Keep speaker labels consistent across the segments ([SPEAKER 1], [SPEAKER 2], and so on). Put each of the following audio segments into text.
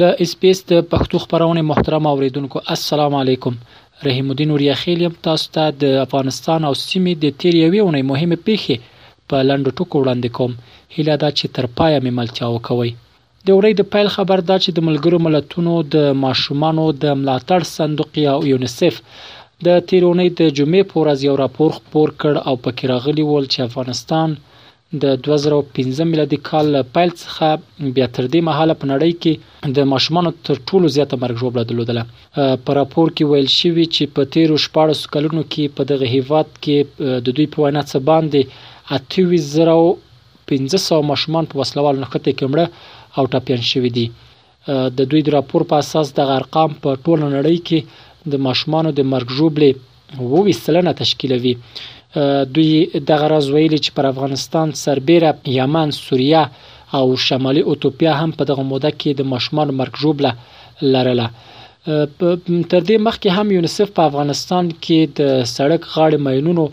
[SPEAKER 1] د اسپیس د پښتو خپرونې محترم اوریدونکو السلام علیکم رحیم الدین اوریاخیل یم تاسو ته د افغانستان او سیمې د تیر یوې اونۍ مهمې پیښې په لنډو ټکو وړاندې کوم هیله ده چې تر پایه مې ملتیا وکوئ د اونۍ د پیل خبر دا چې د ملګرو ملتونو د ماشومانو د ملاتړ صندوق یا یونیسف د تیر اونۍ د جمعې په ورځ یو راپور خپور کړ او پکې راغلي ول چې افغانستان د دوه زره او پنځه میلادي کال له پیل څخه بیا تر دې مهاله په نړۍ کې د ماشومانو تر ټولو زیاته مرګ ژوبله درلودله. په راپور کې ویل شوي چې په تېرو شپاړسو کلونو کې په دغه هېواد کې د دوی په وینا څه باندې اته ویشت زره او پنځه سوه ماشومان په وسلهوالو نښتو کې مړه او ټپیان شوي دي. د دوی د راپور په اساس دغه ارقام په ټوله نړۍ کې د ماشومانو د مرګ ژوبلې اووه ویشت سلنه تشکیلوي. دوی دغه راز ویلي چې پر افغانستان سربېره یمن، سوریه او شمالي اتوپیا هم په دغه موده کې د ماشومانو مرګ ژوبله لرله. تر دې مخکې هم یونیسف په افغانستان کې د سړک غاړې ماینونو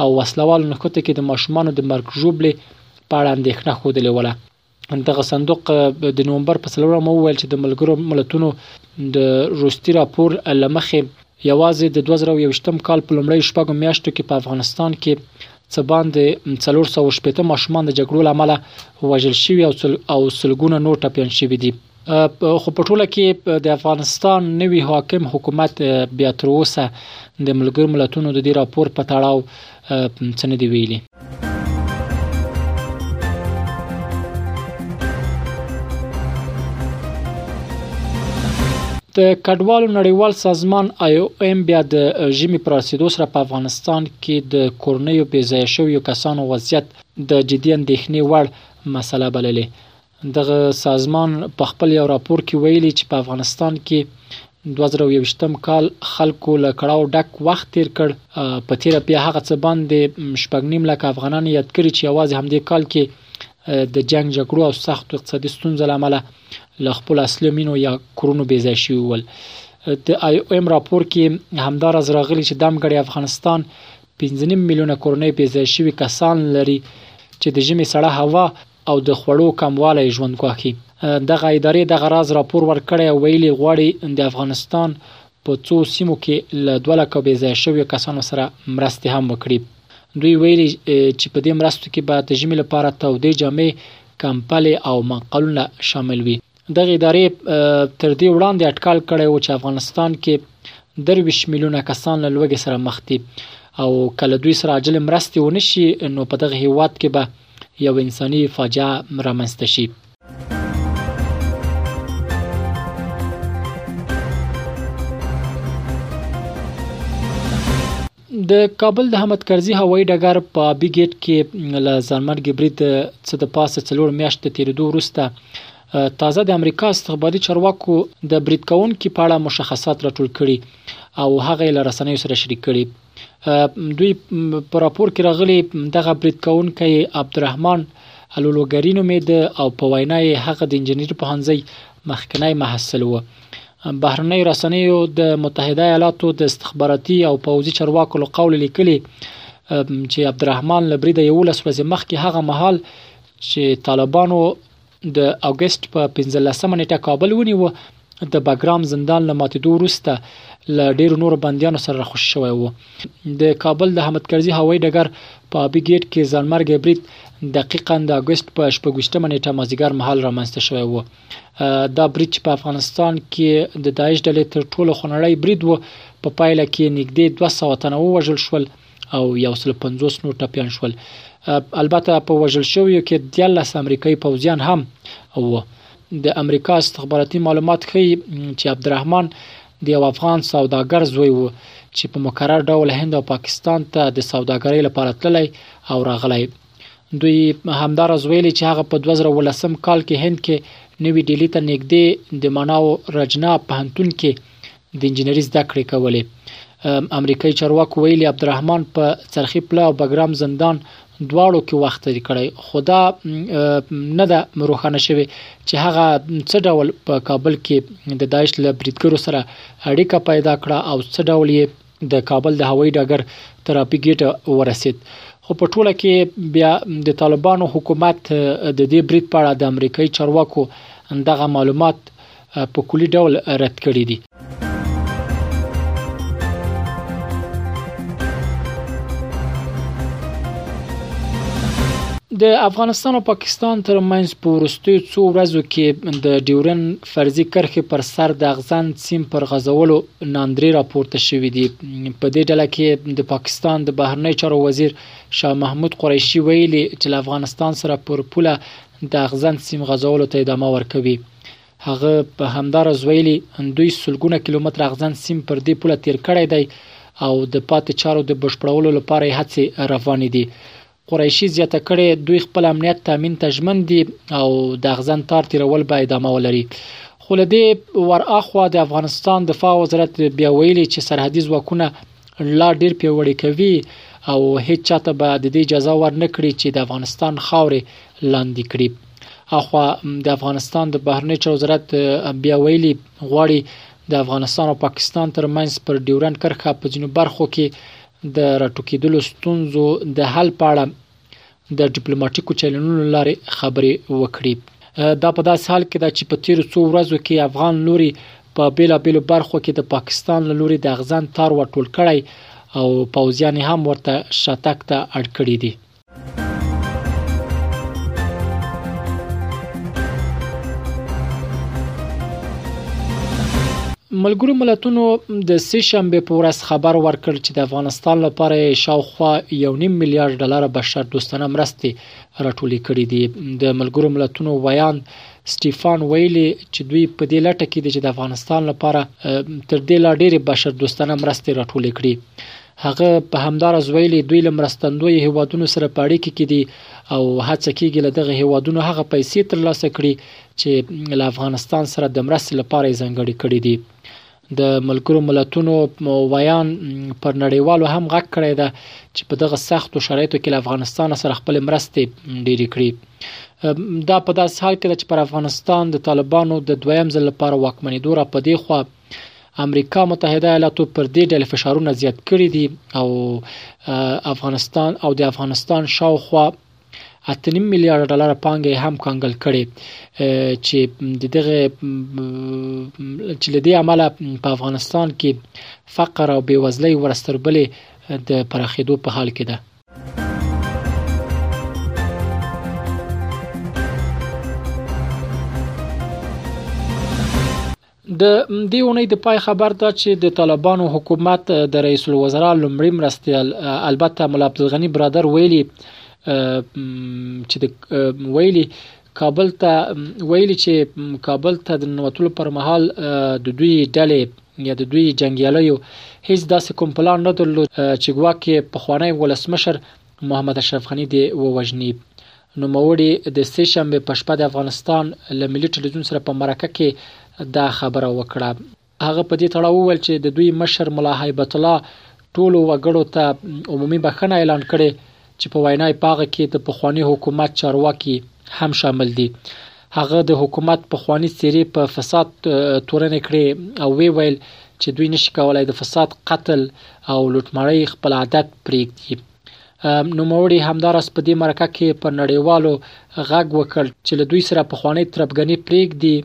[SPEAKER 1] او وسلهوالو نښتو کې د ماشومانو د مرګ ژوبلې په اړه اندېښنه ښودلې وله. دغه صندوق د نومبر په څلورمه وویل چې د ملګرو ملتونو د روستي راپور له مخې یوازې د 2021 کال په لومړیو شپږو میاشتو کې په افغانستان کې څه باندې 460 ماشومان د جګړو له امله وژل شوي او سلګونه نور ټپیان شوي دي. خو په ټوله کې د افغانستان نوي حاکم حکومت بیا تر اوسه د ملګرو ملتونو د دې راپور په تړاو څه نه دی ویلي د کډوالو نړیوال سازمان آی او ایم بیا د ژمي پر رسیدو سره په افغانستان کې د کورنیو بې ځای شویو کسانو وضعیت د جدي اندېښنې وړ مسله بللې دغه سازمان په خپل یو راپور کې ویلي چې په افغانستان کې دوه زره او یوویشتم کال خلکو له کړاو ډک وخت تېر کړ. په تېره بیا هغه څه باندې شپږ نیم لکه افغانان یې یاد کړي چې یوازې همدې کال کې د جنګ، جګړو او سختو اقتصادي ستونزو له امله له خپلو اصلي مینو یا کورونو بې ځای شوي ول. د آی او ایم راپور کې همداراز راغلي چې دمګړی افغانستان پنځه نیم میلیونه کورنۍ بې ځای شوي کسان لري چې د ژمي سړه هوا، او د خوړو کموالی ژوند ګواښي. دغه ادارې دغه راز راپور ورکړی او ویلي غواړي د افغانستان په څو سیمو کې له دوه لکو بې ځایه شویو کسانو سره مرستې هم وکړي. دوی ویلي چې په دې مرستو کې به د ژمي لپاره تودې جامې، کمپلې او منقلونه شامل وي. دغه ادارې تر دې وړاندې اټکل کړی و چې افغانستان کې درویشت میلیونه کسان له لوږې سره مخ دي او که له دوی سره عاجلې مرستې ونه شي نو په دغه هیواد کې به یو انساني فاجعه رامنځته شي د کابل د حامد کرزي هوایي ډګر په آبي ګېټ کې له ځانمرګي برید څه د پاسه څلور میاشت د تیریدو وروسته تازه د امریکا استخباري چارواکو د برید کوونکي په اړه مشخصات راټول کړي او هغه یې له رسنیو سره شریک کړي. دوی په راپور کې راغلي دغه برید کوونکی عبدالرحمن الولوګري نومېده او په وینا یې هغه د انجنیري پوهنځۍ مخکنی محصل و. بهرنۍ رسنیو د متحده ایالاتو د استخباراتي او پوځي چارواکو له قوله لیکلي چې عبدالرحمن له بریده یولس ورځې مخکې هغه مهال چې طالبانو د اګست په 15مه نیټه کابل ونیو د بګرام زندان له ماتېدو وروسته له ډیرو نورو بندیانو سره راخوشي شوی وو د کابل د احمد کرزي هوایي ډګر په ابي ګیټ کې ځانمرګی برید دقیقا د اګست په 28مه نیټه مازیګر مهال رامنځته شوی وو دا برید چې په افغانستان کې د داعش ډلې تر ټولو خونړی برید و په پایله کې نږدې 200 تنه ووژل شول او 150 نور ټپيان شول البته په وژل شویو کې 13 امریکایي پوځیان هم وو د امریکا استخباراتي معلومات ښیي چې عبدالرحمن د یو افغان سوداګر زوی و چې په مکرر ډول هند او پاکستان ته د سوداګرۍ لپاره تللی او راغلی دوی همدارز ویلي چې هغه په 2019 کال کې هند کې نوي ډیلي ته نږدې د ماناو رجنا پهنتون کې د انجنیری زده کړې کولې امریکایي چارواکو ویلي عبدالرحمن په څرخي پله او بګرام زندان دواړو کې وخت تیر کړی خو دا نه ده روښانه شوې چې هغه څه ډول په کابل کې د داعش له بریدګرو سره اړیکه پیدا کړه او څه ډول یې د کابل د هوایي ډګر تراپي ګیټ ورسید خو په ټوله کې بیا د طالبانو حکومت د دې برید په اړه د امریکایي چارواکو دغه معلومات په کلی ډول رد کړی دي د افغانستان او پاکستان ترمنځ په ورستیو څو ورځو کې د ډیورن فرضي کرښې پر سر د اغزن سیم پر غزولو ناندري راپورته شوي دي. په دې ډله کې د پاکستان د بهرنیو چارو وزیر شاه محمود قریشي ویلي چې له افغانستان سره پر پوله د اغزن سیم غځولو ته ادامه ورکوي. هغه په همداراز ویلي، دوی سلګونه کیلومتره اغزن سیم پر دې پوله تېر کړی دی او د پاتې چارو د بشپړولو لپاره یې هڅې روانې دي. قریشي زیاته کړې، دوی خپل امنیت تامین ته ژمن دي او د اغزن تار تیرول به ادامه ولري. خو له دې ور اخوا د افغانستان دفاع وزارت بیا ویلي چې سرحدي ځواکونه لا ډیر پیاوړي کوي او هیڅ چا ته به د دې اجازه ور نه کړي چې د افغانستان خاورې لاندې کړي. اخوا د افغانستان د بهرنیو چارو وزارت بیا ویلي غواړي د افغانستان او پاکستان ترمنځ پر ډیورنډ کرښه په ځینو برخو کې د راټوکېدلو ستونزو د حل په اړه د ډیپلوماټیکو چینلونو لارې خبرې وکړي. دا په داسې حال کې ده چې په تېرو څو ورځو کې افغان لوري په بېلابېلو برخو کې د پاکستان له لوري د اغزن تار ور ټول کړی او پوځیان یې هم ورته شاتګ ته اړ کړي دي. ملګرو ملتونو د سې شنبه په ورځ خبر ورکړ چې د افغانستان لپاره شاوخوا 1.5 میلیارډ ډالر بشر دوستانه مرستې راټولې کړې دي د ملګرو ملتونو ویاند سټيفان ویلي چې دوی په دې لټه کې دي چې د افغانستان لپاره تر دې لا ډېرې بشر دوستانه مرستې راټولې کړي هغه په همداراز ویلي، دوی له مرستندویو هېوادونو سره په اړیکه کې دي او هڅه کېږي له دغه هېوادونو هغه پیسې ترلاسه کړي چې له افغانستان سره د مرستې لپاره یې ځانګړې کړې دي. د ملګرو ملتونو ویان پر نړیوالو هم غږ کړی ده چې په دغه سختو شرایطو کې له افغانستان سره خپل مرستې ډېرې کړي. دا په داسې حال کې ده چې پر افغانستان د طالبانو د دویم ځل لپاره واکمنېدو را په دې خوا امریکا متحده ایالاتو پر دې ډلې فشارونه زیات کړي دي او افغانستان او د افغانستان شاوخوا 8.5 میلیارډ ډالر پانګه هم کنګل کړي چې د دغه چې له دې عمله په افغانستان کې فقر او بیوزلۍ ورستربلې د پراخېدو په حال کې ده د دې اونۍ د پای خبر دا چې د طالبانو حکومت د رئیس الوزرا لومړي مرستیال البته ملا عبدالغني برادر ویلي چې د ویلي کابل ته ویلي چې کابل ته د ننوتلو پر مهال د دوی ډلې یا د دوی جنګیالیو هیڅ داسې کوم پلان نه درلود چې ګواکې پخوانی ولسمشر محمد اشرف غني دې ووژني نوموړي د سې شنبې په شپه د افغانستان له ملي ټلویزیون سره په مرکه کې دا خبره وکړه. هغه په دې تړاو وویل چې د دوی مشر ملا هیبت الله ټولو وګړو ته عمومي بښنه اعلان کړې چې په وینا یې په هغه کې د پخواني حکومت چارواکي هم شامل دي. هغه د حکومت پخواني څېرې په فساد تورنې کړې او ویې ویل چې دوی نشي کولای د فساد، قتل او لوټمارۍ خپل عادت پرېږدي. نوموړي همداراز په دې مرکه کې پر نړیوالو غږ وکړ چې له دوی سره پخوانۍ تربګنې پرېږدي،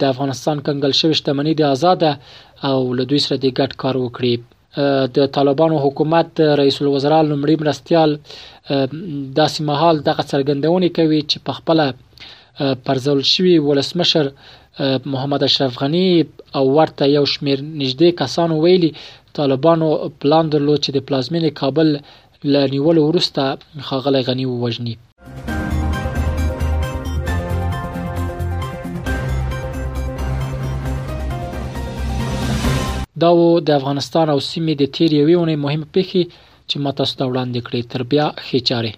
[SPEAKER 1] د افغانستان کنګل شوې شتمني دې ازاده او له دوی سره دې ګډ کار وکړي. د طالبانو حکومت د رئیس الوزرا لومړي مرستیال داسې مهال دغه څرګندونې کوي چې په خپله پرځول شوي ولسمشر محمد اشرف غني او ورته یو شمېر نږدې کسانو ویلي، طالبانو پلان درلود چې د پلازمېنې کابل له نیولو وروسته ښاغلی غني ووژني. دا وو د افغانستان او سیمې د تېرې یوې اونۍ مهمې پېښې چې ما تاسو ته وړاندې کړې. تر بیا ښې چارې.